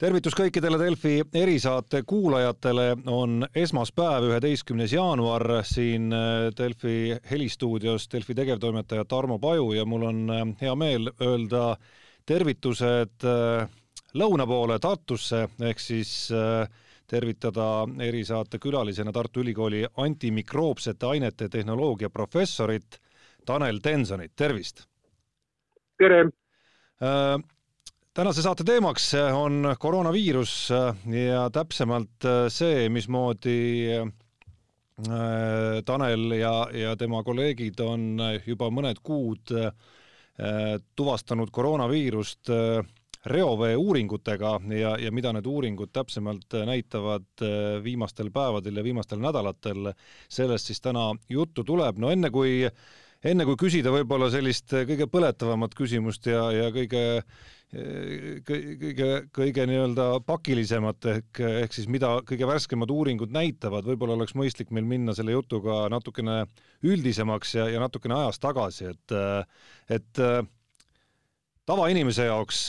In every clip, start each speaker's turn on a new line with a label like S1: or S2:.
S1: tervitus kõikidele Delfi erisaate kuulajatele, on esmaspäev, üheteistkümnes jaanuar siin äh, Delfi helistuudios Delfi tegevtoimetaja Tarmo Paju ja mul on äh, hea meel öelda tervitused äh, lõuna poole Tartusse ehk siis tervitada erisaate külalisena Tartu Ülikooli antimikroopsete ainete tehnoloogia professorit Tanel Tensonit, tervist!
S2: tere!
S1: Tänase saate teemaks on koroonaviirus ja täpsemalt see, mismoodi Tanel ja, ja tema kolleegid on juba mõned kuud tuvastanud koroonaviirust reovee uuringutega ja, ja mida need uuringud täpsemalt näitavad viimastel päevadel ja viimastel nädalatel, sellest siis täna juttu tuleb. no enne kui, enne kui küsida võib-olla sellist kõige põletavamat küsimust ja, ja kõige kõige, kõige nii-öelda pakilisemat ehk, ehk siis mida kõige värskemad uuringud näitavad, võib-olla oleks mõistlik meil minna selle jutuga natukene üldisemaks ja, ja natukene ajas tagasi, et, et tavainimese jaoks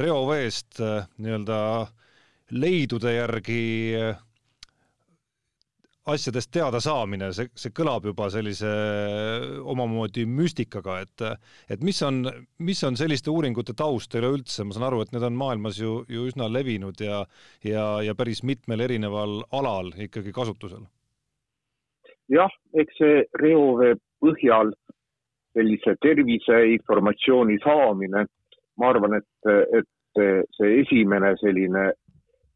S1: reoveest nii-öelda leidude järgi asjadest teadasaamine, see, see kõlab juba sellise omamoodi müstikaga, et et mis on, mis on selliste uuringute taust üleüldse, ma saan aru, et need on maailmas ju, ju üsna levinud ja ja, ja päris mitmel erineval alal ikkagi kasutusel.
S2: jah, eks see reovee põhjal sellise terviseinformatsiooni saamine, ma arvan, et, et see esimene selline,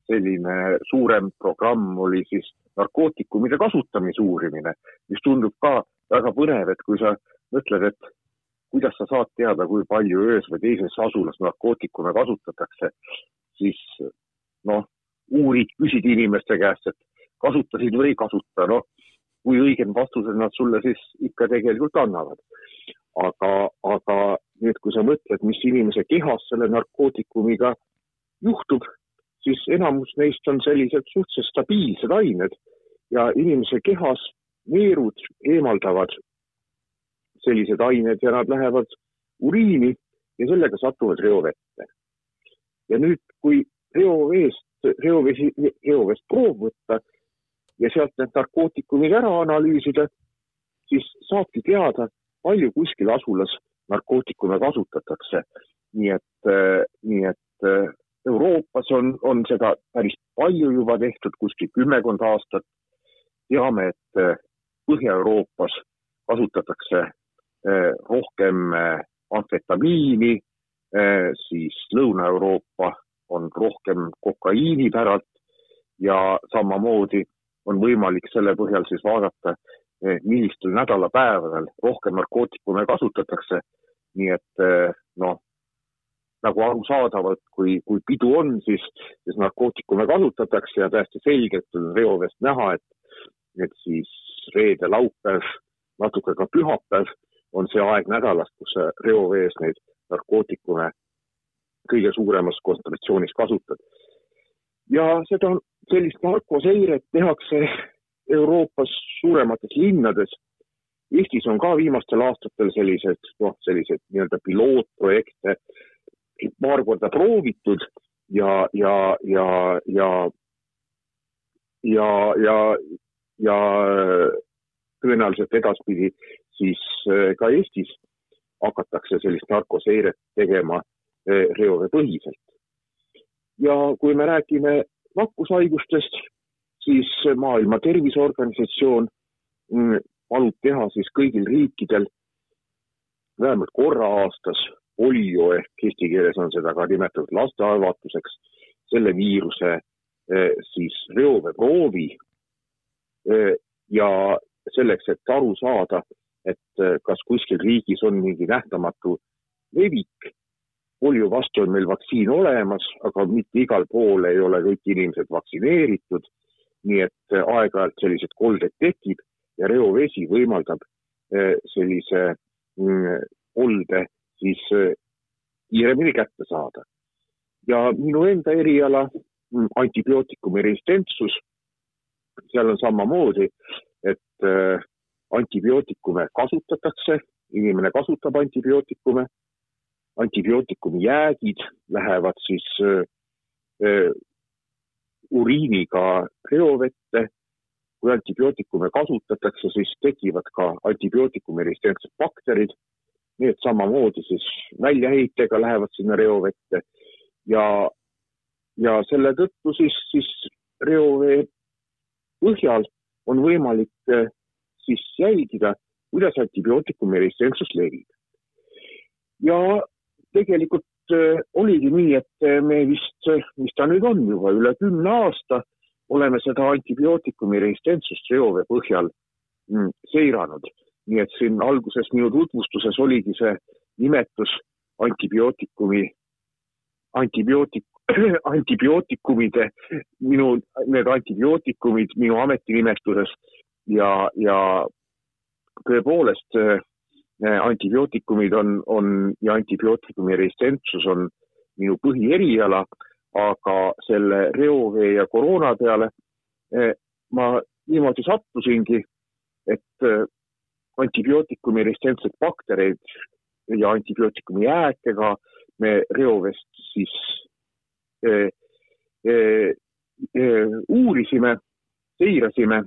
S2: selline suurem programm oli siis narkootikumide kasutamise uurimine, mis tundub ka väga põnev, et kui sa mõtled, et kuidas sa saad teada, kui palju ühes või teises asulas narkootikume kasutatakse, siis noh, uurid, küsid inimeste käest, et kasutasid või ei kasuta, noh, kui õiged vastused nad sulle siis ikka tegelikult annavad. aga, aga nüüd, kui sa mõtled, mis inimese kehas selle narkootikumiga juhtub, siis enamus neist on sellised suhteliselt stabiilsed ained ja inimese kehas neerud eemaldavad sellised ained ja nad lähevad uriini ja sellega satuvad reovette. ja nüüd, kui reoveest, reovesi, reovest proov võtta ja sealt need narkootikumid ära analüüsida, siis saabki teada, palju kuskil asulas narkootikume kasutatakse. nii et, nii et Euroopas on, on seda päris palju juba tehtud, kuskil kümmekond aastat. teame, et eh, Põhja-Euroopas kasutatakse eh, rohkem eh, amfetamiini, siis Lõuna-Euroopa on rohkem kokaiini päralt ja samamoodi on võimalik selle põhjal siis vaadata, millistel nädalapäevadel rohkem narkootikume kasutatakse. nii et noh, nagu arusaadavalt, kui, kui pidu on, siis, siis narkootikume kasutatakse ja täiesti selgelt on reoveest näha, et, et siis reede, laupäev, natuke ka pühapäev on see aeg nädalast, kus reovees neid narkootikume kõige suuremas kontsentраtsioonis kasutad. ja seda, sellist narkoseiret tehakse Euroopas suuremates linnades. Eestis on ka viimastel aastatel sellised, noh, selliseid nii-öelda pilootprojekte paar korda proovitud ja, ja, ja, ja, ja, ja, ja tõenäoliselt edaspidi siis äh, ka Eestis hakatakse sellist narkoseiret tegema äh, reoveepõhiselt. ja kui me räägime nakkushaigustest, siis Maailma Terviseorganisatsioon mm, palub teha siis kõigil riikidel vähemalt korra aastas polio ehk eesti keeles on seda ka nimetatud lastehalvatuseks, selle viiruse eh, siis reoveeproovi eh, ja selleks, et aru saada, et eh, kas kuskil riigis on mingi nähtamatu levik. polio vastu on meil vaktsiin olemas, aga mitte igal pool ei ole kõik inimesed vaktsineeritud. nii et aeg-ajalt selliseid koldeid tekib ja reovesi võimaldab sellise mm, kolde siis äh, kiiremini kätte saada. ja minu enda eriala, mm, antibiootikumi resistentsus, seal on samamoodi, et äh, antibiootikume kasutatakse, inimene kasutab antibiootikume, antibiootikumi jäägid lähevad siis äh, uriiniga reovette. kui antibiootikume kasutatakse, siis tekivad ka antibiootikumi resistentsed bakterid. Need samamoodi siis väljaheitega lähevad sinna reovette ja, ja selle tõttu siis, siis reovee põhjal on võimalik siis jälgida, kuidas antibiootikumi resistentsus levib. ja tegelikult äh, oligi nii, et äh, me vist, mis ta nüüd on juba üle kümne aasta, oleme seda antibiootikumi resistentsust reovee põhjal mm, seiranud. Nii et siin alguses minu tutvustuses oligi see nimetus antibiootikumi, antibiootik, antibiootikumide, minu, need antibiootikumid minu ametinimetuses. Ja, ja tõepoolest äh, antibiootikumid on, on ja antibiootikumi resistentsus on minu põhieriala, aga selle reovee ja koroona peale äh, ma niimoodi sattusingi, et antibiootikumi resistentsed baktereid ja antibiootikumi jääkega me reovest siis eh, eh, eh, uurisime, seirasime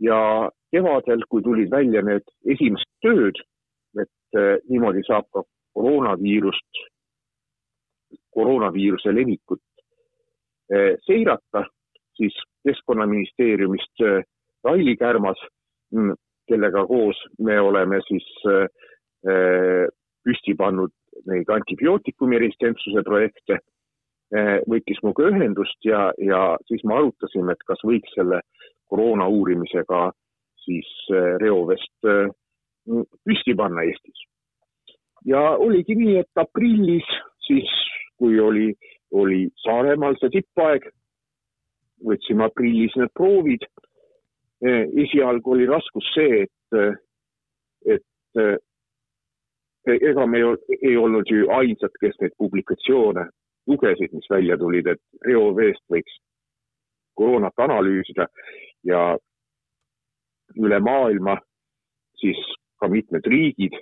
S2: ja kevadel, kui tulid välja need esimesed tööd, et äh, niimoodi saab ka koroonaviirust, koroonaviiruse levikut äh, seirata, siis Keskkonnaministeeriumist Raili Kärmas, mm, kellega koos me oleme siis püsti pannud neid antibiootikumi resistentsuse projekte, võttis minuga ühendust ja, ja siis me arutasime, et kas võiks selle koroona uurimisega siis äh, reovest äh, püsti panna Eestis. ja oligi nii, et aprillis siis, kui oli, oli Saaremaal see tippaeg, võtsime aprillis need proovid. Äh, esialgu oli raskus see, et, et ega me ei olnud ju ainsad, kes neid publikatsioone lugesid, mis välja tulid, et reoveest võiks koroonat analüüsida ja üle maailma siis ka mitmed riigid,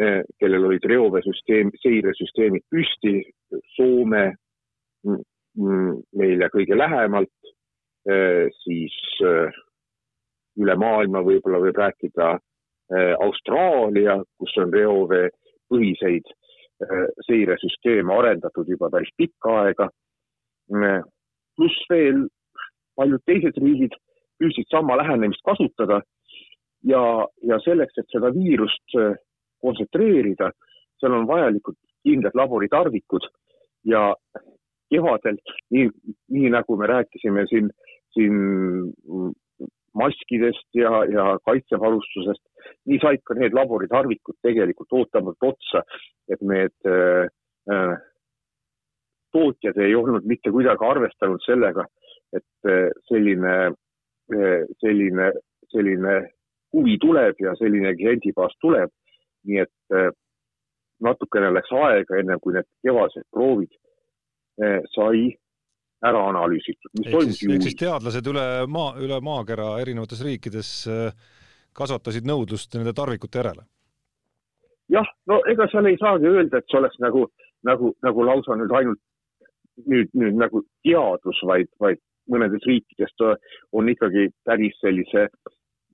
S2: eh, kellel olid reoveesüsteem, seiresüsteemid püsti, Soome mm, mm, meile kõige lähemalt, eh, siis eh, üle maailma võib-olla võib rääkida Austraalia, kus on reovee põhiseid seiresüsteeme arendatud juba päris pikka aega. pluss veel paljud teised riigid püüdsid sama lähenemist kasutada ja, ja selleks, et seda viirust äh, kontsentreerida, seal on vajalikud kindlad laboritarvikud ja kevadel, nii, nii nagu me rääkisime siin, siin maskidest ja, ja kaitsevarustusest, nii said ka need laboritarvikud tegelikult ootamatult otsa, et need äh, äh, tootjad ei olnud mitte kuidagi arvestanud sellega, et äh, selline selline, selline huvi tuleb ja selline kliendibaas tuleb. nii et natukene läks aega, enne kui need kevased proovid sai ära analüüsitud.
S1: ehk siis, ehk siis teadlased üle maa, üle maakera erinevates riikides eh, kasvatasid nõudlust nende tarvikute järele?
S2: jah, no ega seal ei saagi öelda, et see oleks nagu, nagu, nagu lausa nüüd ainult nüüd, nüüd nagu teadus, vaid, vaid mõnedes riikides on ikkagi päris sellise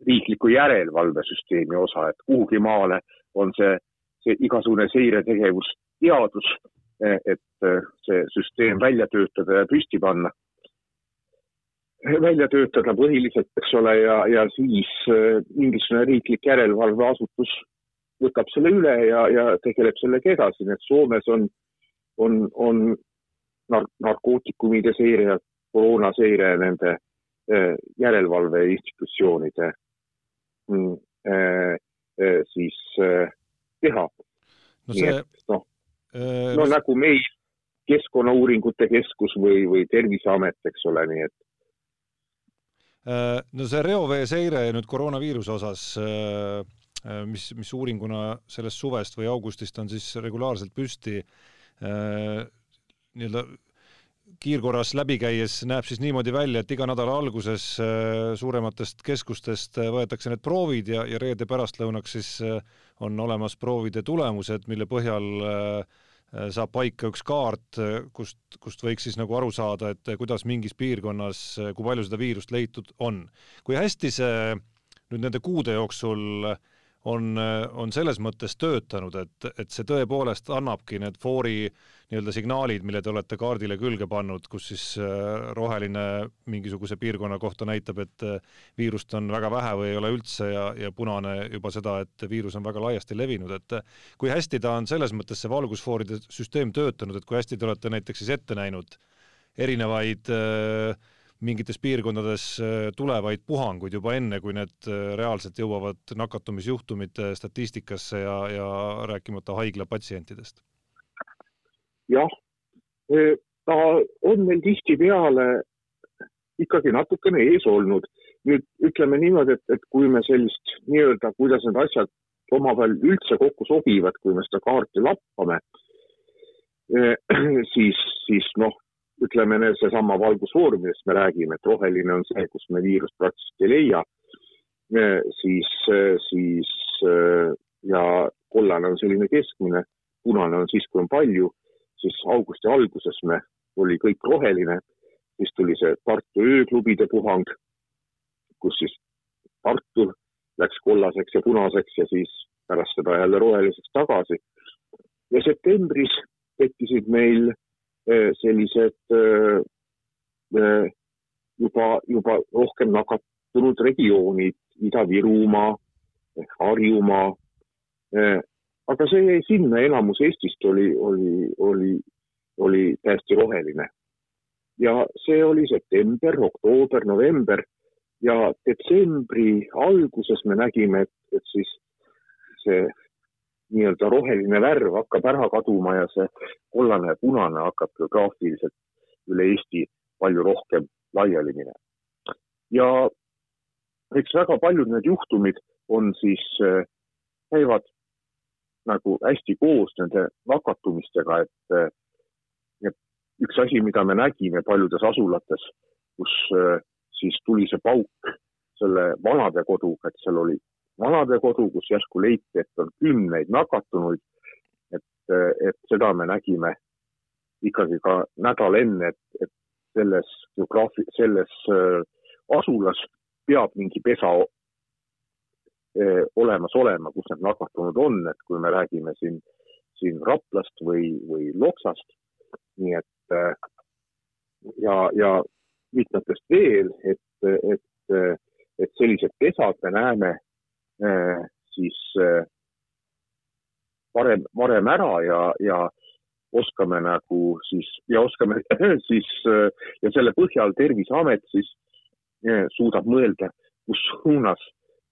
S2: riikliku järelevalvesüsteemi osa, et kuhugi maale on see, see igasugune seiretegevus teadus, et see süsteem välja töötada ja püsti panna. välja töötada põhiliselt, eks ole, ja, ja siis mingisugune riiklik järelevalveasutus võtab selle üle ja, ja tegeleb sellega edasi, nii et Soomes on, on, on nar narkootikumide seire koroonaseire nende äh, järelevalveinstitutsioonide mm, äh, äh, siis teha.
S1: no see.
S2: noh, no nagu meil Keskkonnauuringute Keskus või, või Terviseamet, eks ole, nii et.
S1: no see reoveeseire nüüd koroonaviiruse osas, mis, mis uuringuna sellest suvest või augustist on siis regulaarselt püsti nii-öelda kiirkorras läbi käies näeb siis niimoodi välja, et iga nädala alguses äh, suurematest keskustest äh, võetakse need proovid ja, ja reede pärastlõunaks siis äh, on olemas proovide tulemused, mille põhjal saab paika üks kaart, kust, kust võiks siis nagu aru saada, et kuidas mingis piirkonnas, kui palju seda viirust leitud on. kui hästi see nüüd nende kuude jooksul on, on selles mõttes töötanud, et, et see tõepoolest annabki need foori nii-öelda signaalid, mille te olete kaardile külge pannud, kus siis äh, roheline mingisuguse piirkonna kohta näitab, et äh, viirust on väga vähe või ei ole üldse ja, ja punane juba seda, et viirus on väga laiasti levinud, et äh, kui hästi ta on selles mõttes, see valgusfooride süsteem töötanud, et kui hästi te olete näiteks siis ette näinud erinevaid äh, mingites piirkondades äh, tulevaid puhanguid juba enne, kui need äh, reaalselt jõuavad nakatumisjuhtumite statistikasse ja, ja rääkimata haigla patsientidest?
S2: jah, ta on meil tihtipeale ikkagi natukene ees olnud. nüüd ütleme niimoodi, et, et kui me sellist nii-öelda, kuidas need asjad omavahel üldse kokku sobivad, kui me seda kaarti lappame, siis, siis noh, ütleme, seesama valgusfoor, millest me räägime, et roheline on see, kus me viirust praktiliselt ei leia, siis, siis ja kollane on selline keskmine, punane on siis, kui on palju, siis augusti alguses me, oli kõik roheline, siis tuli see Tartu ööklubide puhang, kus siis Tartu läks kollaseks ja punaseks ja siis pärast seda jälle roheliseks tagasi. ja septembris tekkisid meil sellised juba, juba rohkem nakatunud regioonid, Ida-Virumaa, Harjumaa. aga see jäi sinna, enamus Eestist oli, oli, oli, oli täiesti roheline. ja see oli september, oktoober, november ja detsembri alguses me nägime, et, et siis see nii-öelda roheline värv hakkab ära kaduma ja see kollane ja punane hakkab geograafiliselt üle Eesti palju rohkem laiali minema. ja eks väga paljud need juhtumid on siis, äh, käivad nagu hästi koos nende nakatumistega, et, äh, et üks asi, mida me nägime paljudes asulates, kus äh, siis tuli see pauk selle vanadekoduga, et seal oli vanadekodu, kus järsku leiti, et on kümneid nakatunuid. et, et seda me nägime ikkagi ka nädal enne, et, et selles geograafi-, selles äh, asulas peab mingi pesa äh, olemas olema, kus need nakatunud on, et kui me räägime siin, siin Raplast või, või Loksast. nii et äh, ja, ja mitmetest veel, et, et, et sellised pesad me näeme siis äh, varem, varem ära ja, ja oskame nagu siis ja oskame siis äh, ja selle põhjal Terviseamet siis suudab mõelda, kus suunas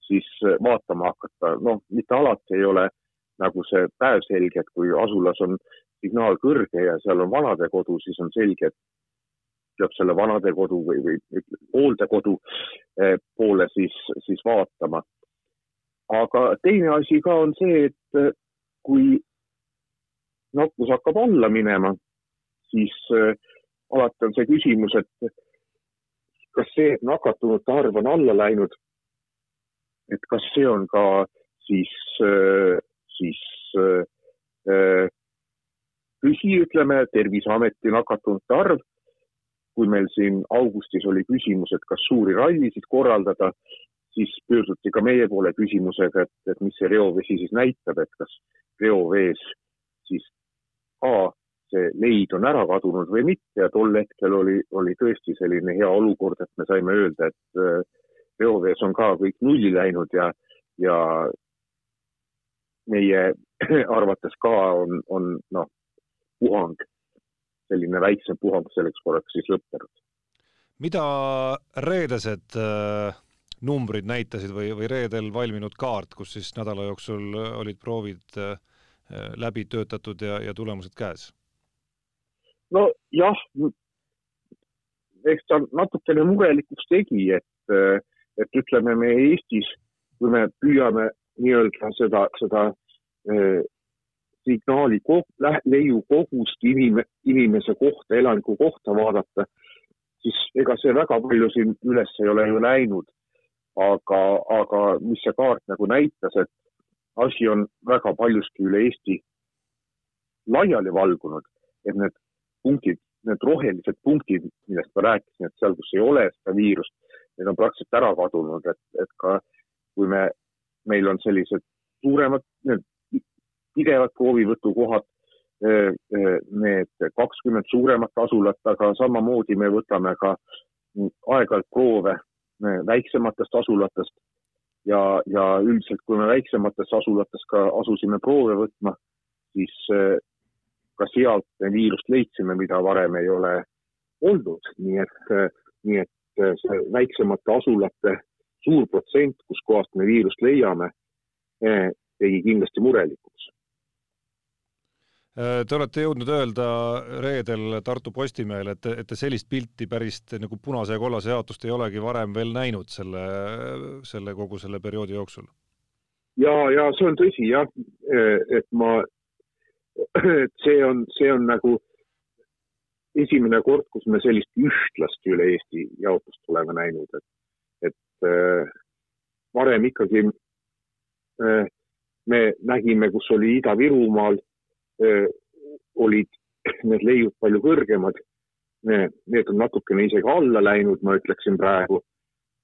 S2: siis vaatama hakata. noh, mitte alati ei ole nagu see päevselge, et kui asulas on signaal kõrge ja seal on vanadekodu, siis on selge, et peab selle vanadekodu või, või hooldekodu poole siis, siis vaatama aga teine asi ka on see, et äh, kui nakkus hakkab alla minema, siis äh, alati on see küsimus, et kas see, et nakatunute arv on alla läinud, et kas see on ka siis, äh, siis püsi, ütleme, Terviseameti nakatunute arv. kui meil siin augustis oli küsimus, et kas suuri rallisid korraldada, siis pöörduti ka meie poole küsimusega, et, et mis see reovesi siis näitab, et kas reovees siis ka see leid on ära kadunud või mitte ja tol hetkel oli, oli tõesti selline hea olukord, et me saime öelda, et äh, reovees on ka kõik nulli läinud ja, ja meie arvates ka on, on noh, puhang, selline väiksem puhang selleks korraks siis lõppenud.
S1: mida reedesed äh numbrid näitasid või, või reedel valminud kaart, kus siis nädala jooksul olid proovid äh, läbi töötatud ja, ja tulemused käes?
S2: nojah, eks ta natukene murelikuks tegi, et, et ütleme, me Eestis, kui me püüame nii-öelda seda, seda eh, signaali koh, leiu kogust inim, inimese kohta, elaniku kohta vaadata, siis ega see väga palju siin üles ei ole ju läinud aga, aga mis see kaart nagu näitas, et asi on väga paljuski üle Eesti laiali valgunud, et need punktid, need rohelised punktid, millest ma rääkisin, et seal, kus ei ole seda viirust, need on praktiliselt ära kadunud, et, et ka kui me, meil on sellised suuremad, need pidevad proovivõtukohad, eh, eh, need kakskümmend suuremat asulat, aga samamoodi me võtame ka aeg-ajalt proove väiksematest asulatest. Ja, ja üldiselt, kui me väiksematest asulatest ka asusime proove võtma, siis ka sealt me viirust leidsime, mida varem ei ole olnud, nii et, nii et see väiksemate asulate suur protsent, kuskohast me viirust leiame, tegi kindlasti murelikuks
S1: te olete jõudnud öelda reedel Tartu Postimehele, et, et te sellist pilti päris nagu punase ja kollase jaotust ei olegi varem veel näinud selle, selle kogu selle perioodi jooksul.
S2: ja, ja see on tõsi jah, et ma, et see on, see on nagu esimene kord, kus me sellist ühtlast üle Eesti jaotust oleme näinud, et, et äh, varem ikkagi äh, me nägime, kus oli Ida-Virumaal olid need leiud palju kõrgemad. Need on natukene isegi alla läinud, ma ütleksin praegu.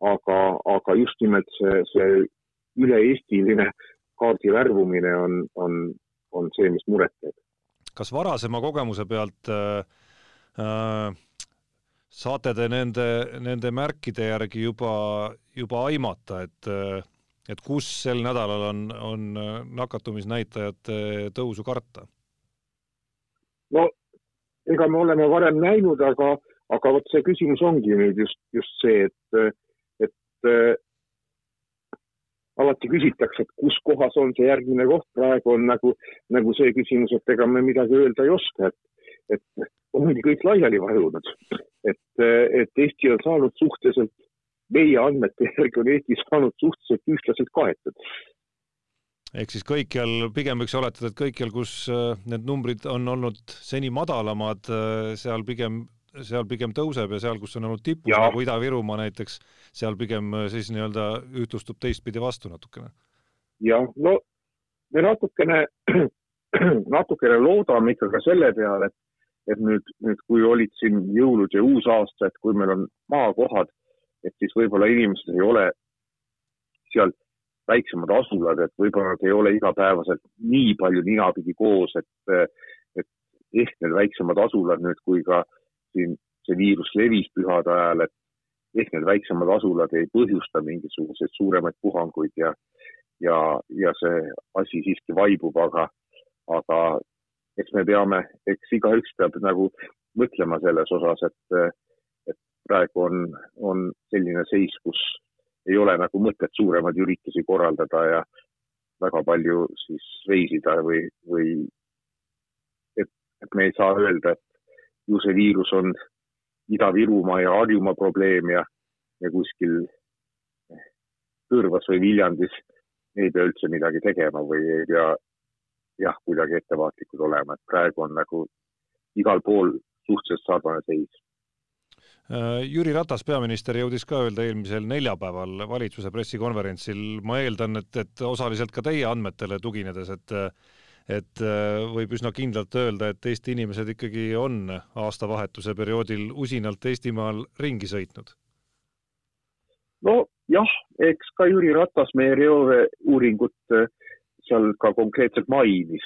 S2: aga, aga just nimelt see, see üle-eestiline kaardi värvumine on, on, on see, mis muret teeb.
S1: kas varasema kogemuse pealt äh, äh, saate te nende, nende märkide järgi juba, juba aimata, et et kus sel nädalal on, on nakatumisnäitajate tõusu karta?
S2: No ega me oleme varem näinud, aga, aga vot see küsimus ongi nüüd just, just see, et, et äh, alati küsitakse, et kus kohas on see järgmine koht, praegu on nagu, nagu see küsimus, et ega me midagi öelda ei oska, et, et ongi kõik laiali vajunud. et, et Eesti on saanud suhteliselt, meie andmete järgi on Eesti saanud suhteliselt ühtlaselt kaetud
S1: ehk siis kõikjal, pigem võiks oletada, et kõikjal, kus äh, need numbrid on olnud seni madalamad, äh, seal pigem, seal pigem tõuseb ja seal, kus on olnud tipus nagu Ida-Virumaa näiteks, seal pigem äh, siis nii-öelda ühtlustub teistpidi vastu natukene.
S2: jah, no me natukene, natukene loodame ikka ka selle peale, et, et nüüd, nüüd kui olid siin jõulud ja uusaasta, et kui meil on maakohad, et siis võib-olla inimesed ei ole seal väiksemad asulad, et võib-olla nad ei ole igapäevaselt nii palju ninapidi koos, et, et ehk need väiksemad asulad nüüd, kui ka siin see viirus levis pühade ajal, et ehk need väiksemad asulad ei põhjusta mingisuguseid suuremaid puhanguid ja, ja, ja see asi siiski vaibub, aga, aga eks me peame, eks igaüks peab nagu mõtlema selles osas, et, et praegu on, on selline seis, kus ei ole nagu mõtet suuremaid üritusi korraldada ja väga palju siis reisida või, või et, et me ei saa öelda, et ju see viirus on Ida-Virumaa ja Harjumaa probleem ja, ja kuskil Tõrvas või Viljandis ei pea üldse midagi tegema või ei pea jah, kuidagi ettevaatlikud olema, et praegu on nagu igal pool suhteliselt sarnane seis
S1: Jüri Ratas, peaminister, jõudis ka öelda eelmisel neljapäeval valitsuse pressikonverentsil, ma eeldan, et, et osaliselt ka teie andmetele tuginedes, et et äh, võib üsna kindlalt öelda, et Eesti inimesed ikkagi on aastavahetuse perioodil usinalt Eestimaal ringi sõitnud?
S2: nojah, eks ka Jüri Ratas meie reovee uuringut äh, seal ka konkreetselt mainis.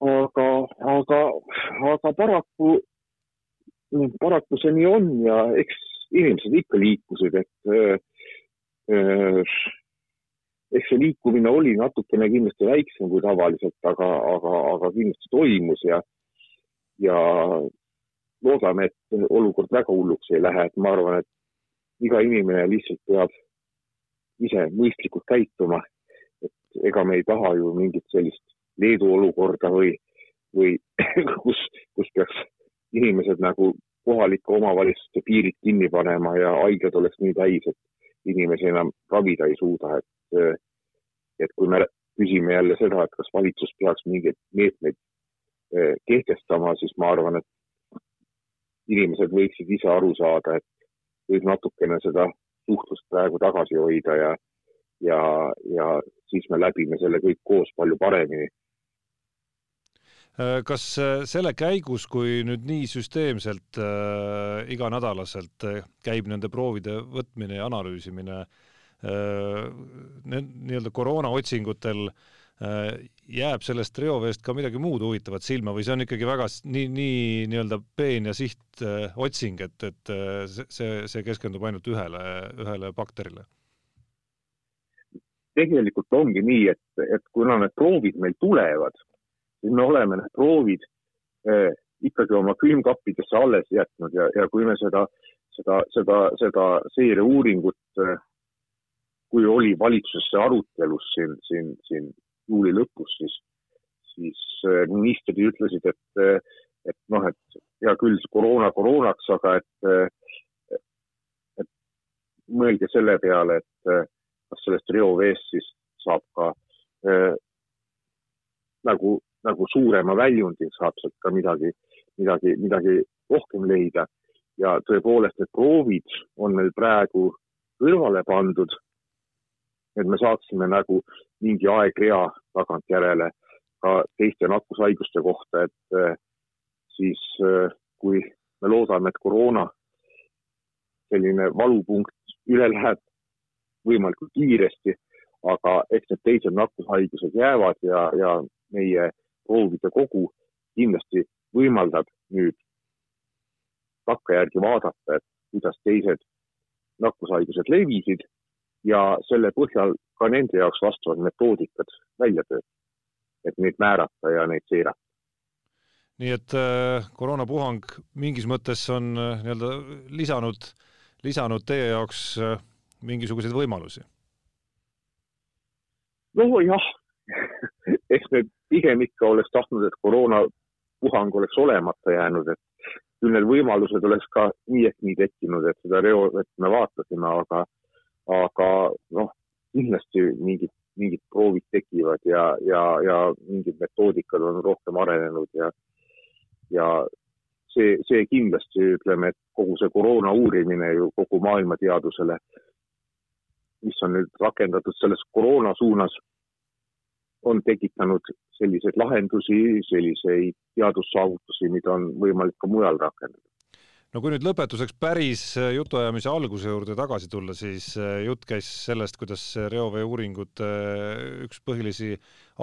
S2: aga, aga, aga paraku paraku see nii on ja eks inimesed ikka liikusid, et äh, äh, eks see liikumine oli natukene kindlasti väiksem kui tavaliselt, aga, aga, aga kindlasti toimus ja, ja loodame, et olukord väga hulluks ei lähe, et ma arvan, et iga inimene lihtsalt peab ise mõistlikult käituma. et ega me ei taha ju mingit sellist Leedu olukorda või, või kus, kus peaks inimesed nagu kohalike omavalitsuste piirid kinni panema ja haiglad oleks nii täis, et inimesi enam ravida ei suuda, et, et kui me küsime jälle seda, et kas valitsus peaks mingeid meetmeid eh, kehtestama, siis ma arvan, et inimesed võiksid ise aru saada, et võib natukene seda suhtlust praegu tagasi hoida ja, ja, ja siis me läbime selle kõik koos palju paremini
S1: kas äh, selle käigus, kui nüüd nii süsteemselt äh, iganädalaselt äh, käib nende proovide võtmine ja analüüsimine äh, nii-öelda koroonaotsingutel äh,, jääb sellest reoveest ka midagi muud huvitavat silma või see on ikkagi väga nii, nii nii-öelda peen ja siht äh, otsing, et, et äh, see, see keskendub ainult ühele, ühele bakterile?
S2: tegelikult ongi nii, et, et kuna need proovid meil tulevad siis me oleme need proovid eh, ikkagi oma külmkappidesse alles jätnud ja, ja kui me seda, seda, seda, seda seireuuringut eh,, kui oli valitsuses see arutelus siin, siin, siin juuli lõpus, siis, siis eh, ministrid ütlesid, et, eh, et noh, et hea küll, koroona koroonaks, aga et, eh, et mõelge selle peale, et eh, kas sellest reoveest siis saab ka nagu nagu suurema väljundi, saab sealt ka midagi, midagi, midagi rohkem leida. ja tõepoolest, need proovid on meil praegu kõrvale pandud. et me saaksime nagu mingi aegrea tagantjärele ka teiste nakkushaiguste kohta, et eh, siis eh, kui me loodame, et koroona selline valupunkt üle läheb võimalikult kiiresti, aga eks need teised nakkushaigused jäävad ja, ja meie proovide kogu kindlasti võimaldab nüüd takkajärgi vaadata, et kuidas teised nakkushaigused levisid ja selle põhjal ka nende jaoks vastavad metoodikad välja töötada, et neid määrata ja neid seirata.
S1: nii et äh, koroonapuhang mingis mõttes on äh, nii-öelda lisanud, lisanud teie jaoks äh, mingisuguseid võimalusi?
S2: nojah eks me pigem ikka oleks tahtnud, et koroonapuhang oleks olemata jäänud, et küll need võimalused oleks ka nii ehk nii tekkinud, et seda reovett me vaatasime, aga, aga noh, kindlasti mingid, mingid proovid tekivad ja, ja, ja mingid metoodikad on rohkem arenenud ja, ja see, see kindlasti ütleme, et kogu see koroona uurimine ju kogu maailma teadusele, mis on nüüd rakendatud selles koroona suunas on tekitanud selliseid lahendusi, selliseid teadussaavutusi, mida on võimalik ka mujal rakendada.
S1: no kui nüüd lõpetuseks päris jutuajamise alguse juurde tagasi tulla, siis äh, jutt käis sellest, kuidas reoveeuuringute äh, üks põhilisi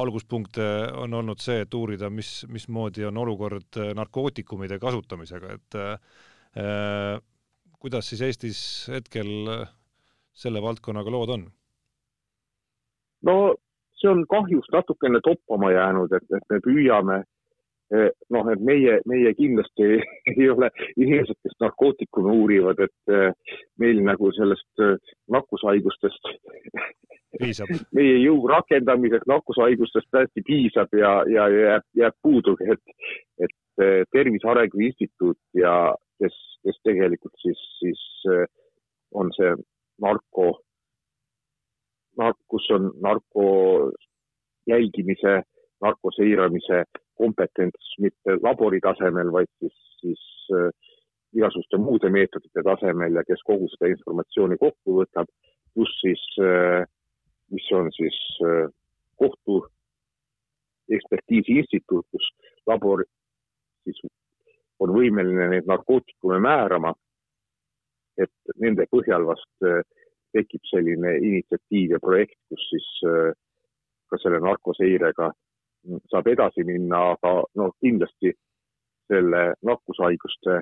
S1: alguspunkte on olnud see, et uurida, mis, mismoodi on olukord äh, narkootikumide kasutamisega, et äh, kuidas siis Eestis hetkel selle valdkonnaga lood on?
S2: no see on kahjuks natukene toppama jäänud, et, et me püüame eh, noh, et meie, meie kindlasti ei ole inimesed, kes narkootikume uurivad, et eh, meil nagu sellest eh, nakkushaigustest meie jõu rakendamiseks nakkushaigustest täiesti piisab ja, ja jääb, jääb puudu, et, et Tervise Arengu Instituut ja kes, kes tegelikult siis, siis on see narko kus on narko jälgimise, narko seiramise kompetents mitte labori tasemel, vaid siis, siis äh, igasuguste muude meetodite tasemel ja kes kogu seda informatsiooni kokku võtab, pluss siis äh,, mis on siis äh, kohtu ekspertiisi instituut, kus labor siis on võimeline neid narkootikume määrama. et nende põhjal vast tekib selline initsiatiiv ja projekt, kus siis äh, ka selle narkoseirega saab edasi minna, aga no kindlasti selle nakkushaiguste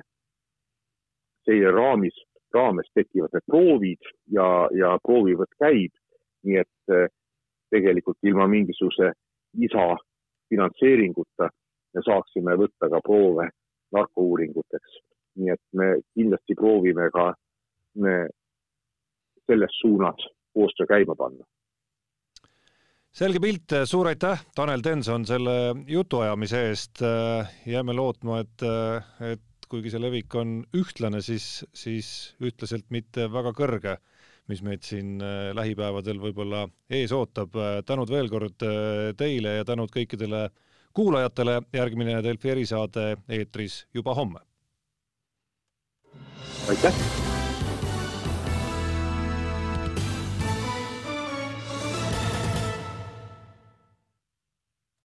S2: seire raamis, raames tekivad need proovid ja, ja proovivõtt käib. nii et äh, tegelikult ilma mingisuguse lisafinantseeringuta me saaksime võtta ka proove narkouuringuteks. nii et me kindlasti proovime ka selles suunas koostöö käima panna.
S1: selge pilt, suur aitäh, Tanel Tenson, selle jutuajamise eest. jääme lootma, et, et kuigi see levik on ühtlane, siis, siis ühtlaselt mitte väga kõrge, mis meid siin lähipäevadel võib-olla ees ootab. tänud veel kord teile ja tänud kõikidele kuulajatele. järgmine Delfi erisaade eetris juba homme.
S2: aitäh